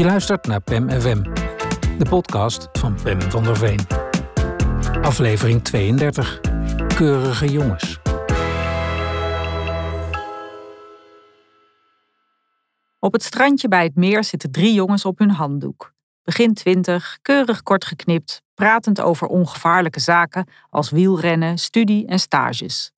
Je luistert naar PEM FM, de podcast van Pem van der Veen. Aflevering 32. Keurige jongens. Op het strandje bij het meer zitten drie jongens op hun handdoek. Begin twintig, keurig kort geknipt, pratend over ongevaarlijke zaken als wielrennen, studie en stages.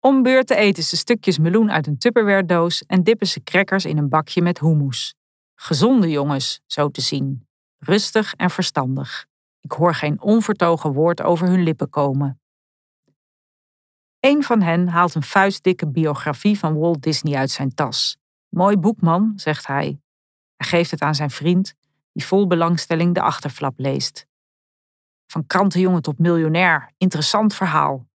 Om beurten eten ze stukjes meloen uit een Tupperware-doos en dippen ze crackers in een bakje met hummus. Gezonde jongens, zo te zien. Rustig en verstandig. Ik hoor geen onvertogen woord over hun lippen komen. Een van hen haalt een vuistdikke biografie van Walt Disney uit zijn tas. Mooi boek, man, zegt hij. Hij geeft het aan zijn vriend, die vol belangstelling de achterflap leest. Van krantenjongen tot miljonair, interessant verhaal.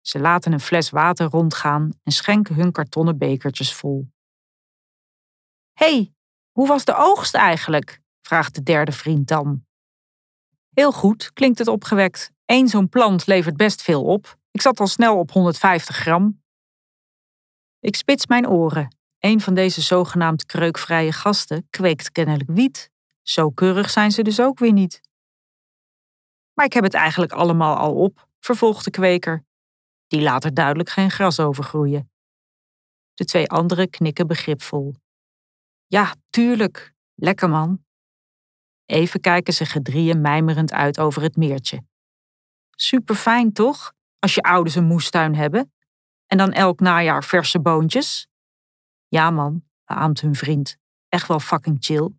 Ze laten een fles water rondgaan en schenken hun kartonnen bekertjes vol. hey, hoe was de oogst eigenlijk? vraagt de derde vriend dan. Heel goed, klinkt het opgewekt. Eén zo'n plant levert best veel op. Ik zat al snel op 150 gram. Ik spits mijn oren. Een van deze zogenaamd kreukvrije gasten kweekt kennelijk wiet. Zo keurig zijn ze dus ook weer niet. Maar ik heb het eigenlijk allemaal al op, vervolgt de kweker. Die laat er duidelijk geen gras over groeien. De twee anderen knikken begripvol. Ja, tuurlijk. Lekker man. Even kijken ze gedrieën mijmerend uit over het meertje. Super fijn toch? Als je ouders een moestuin hebben. En dan elk najaar verse boontjes. Ja man, beaamt hun vriend. Echt wel fucking chill.